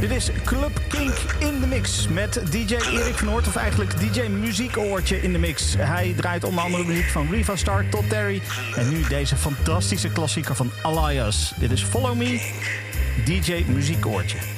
Dit is Club Kink in de mix met DJ Erik van Hoort, of eigenlijk DJ Muziekoortje in de mix. Hij draait onder andere muziek van Riva Star tot Terry. En nu deze fantastische klassieker van Alias. Dit is Follow Me, DJ Muziekoortje.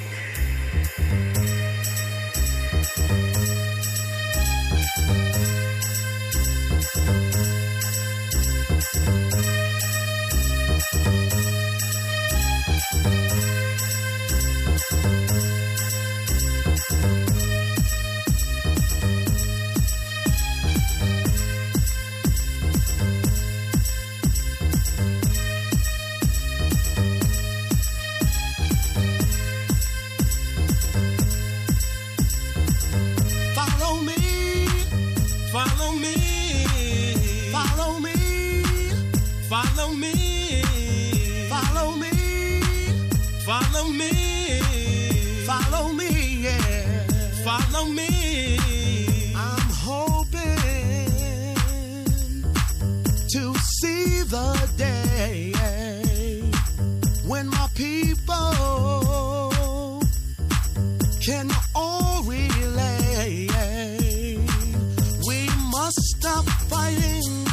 Fighting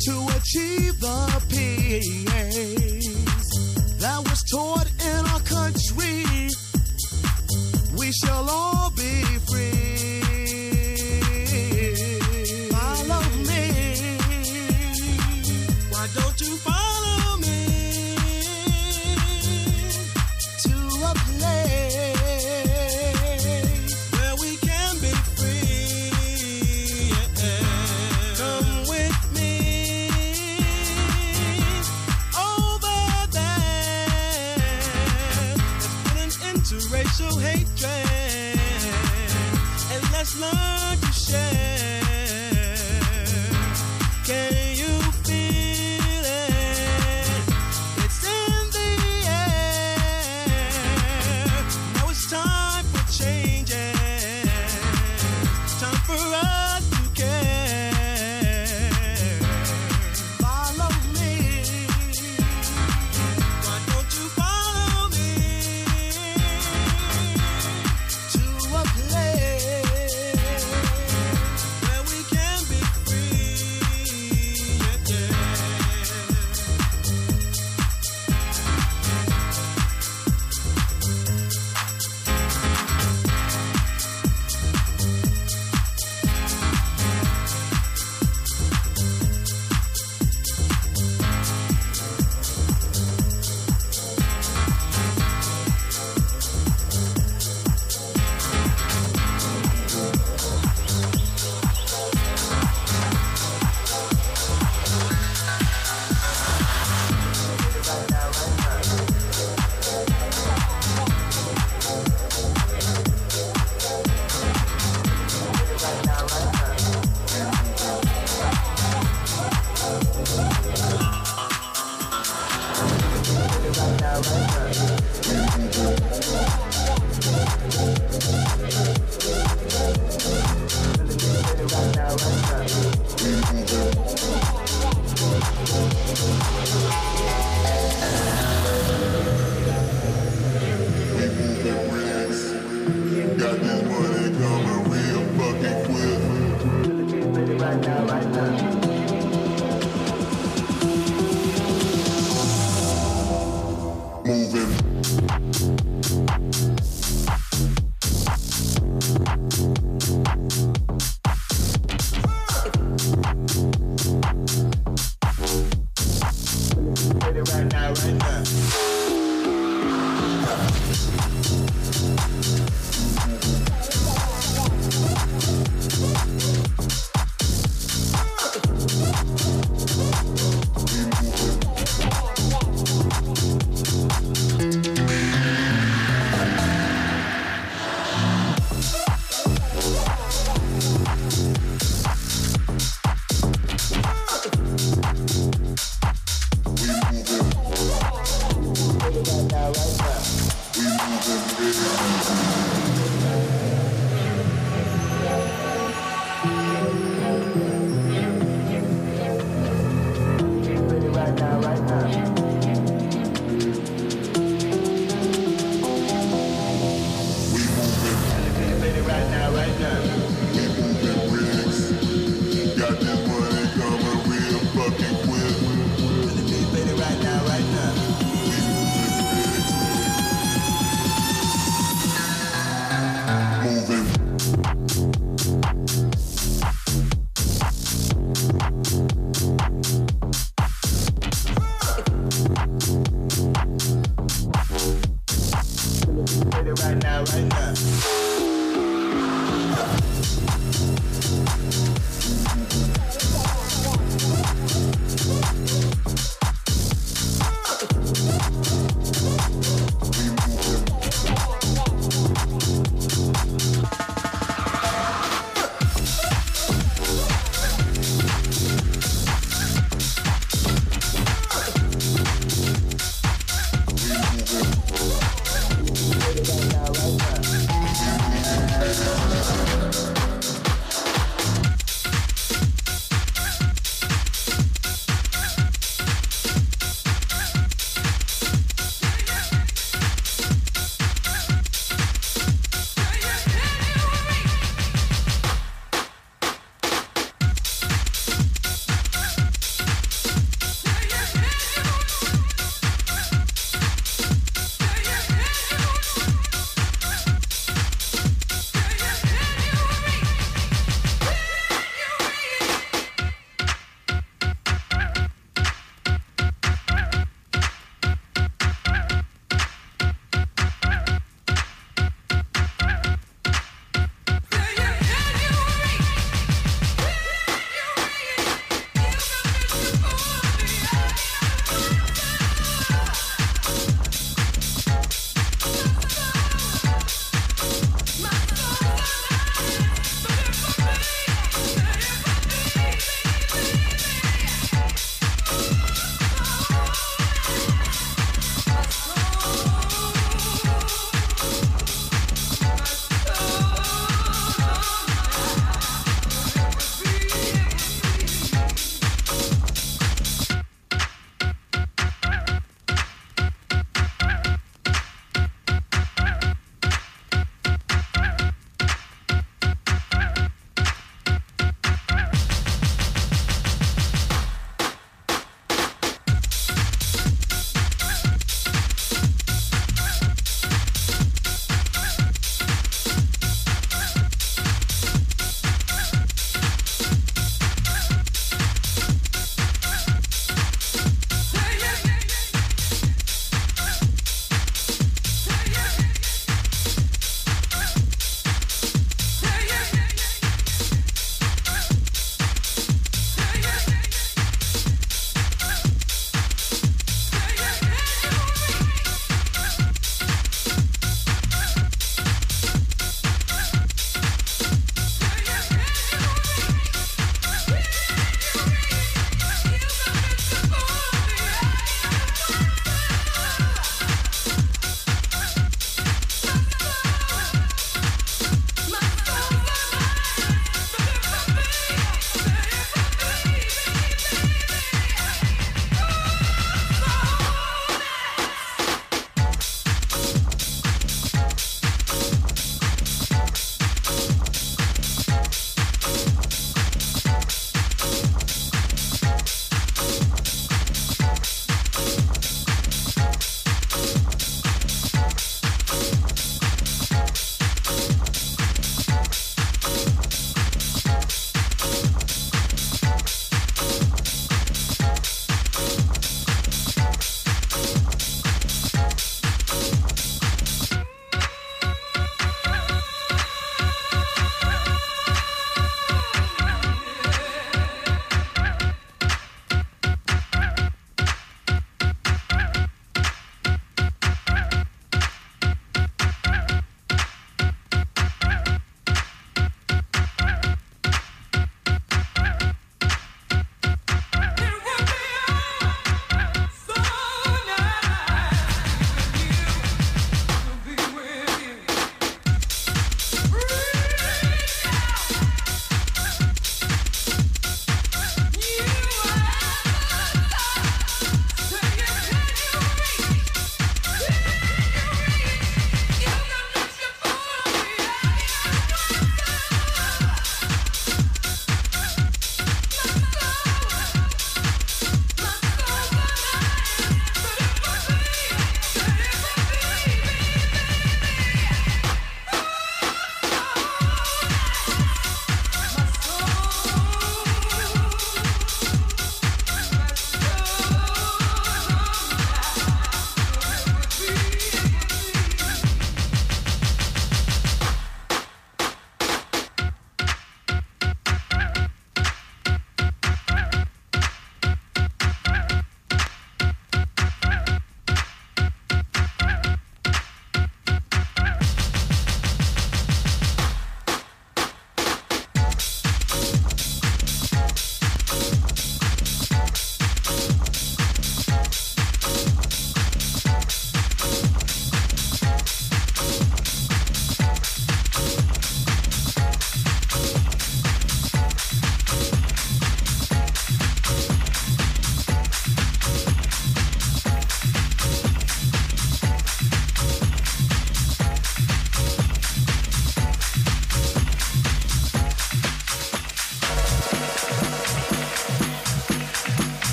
to achieve the peace that was taught in our country. We shall all be free. love.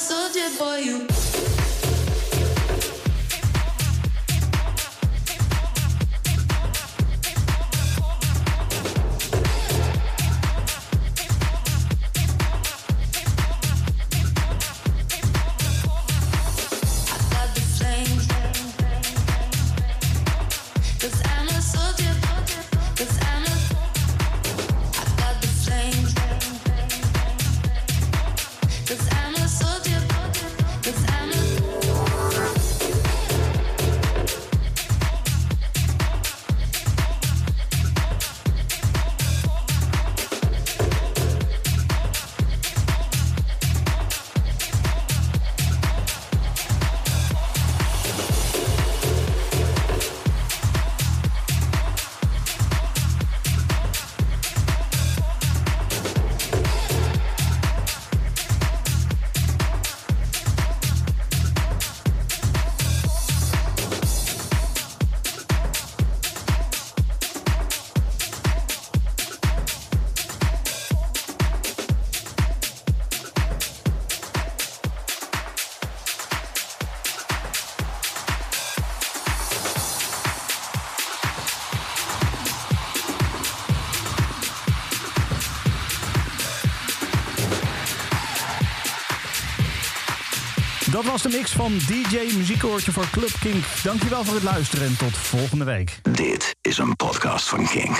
soldier boy, you. Dat was de mix van DJ Muziekoortje voor Club Kink. Dankjewel voor het luisteren en tot volgende week. Dit is een podcast van Kink.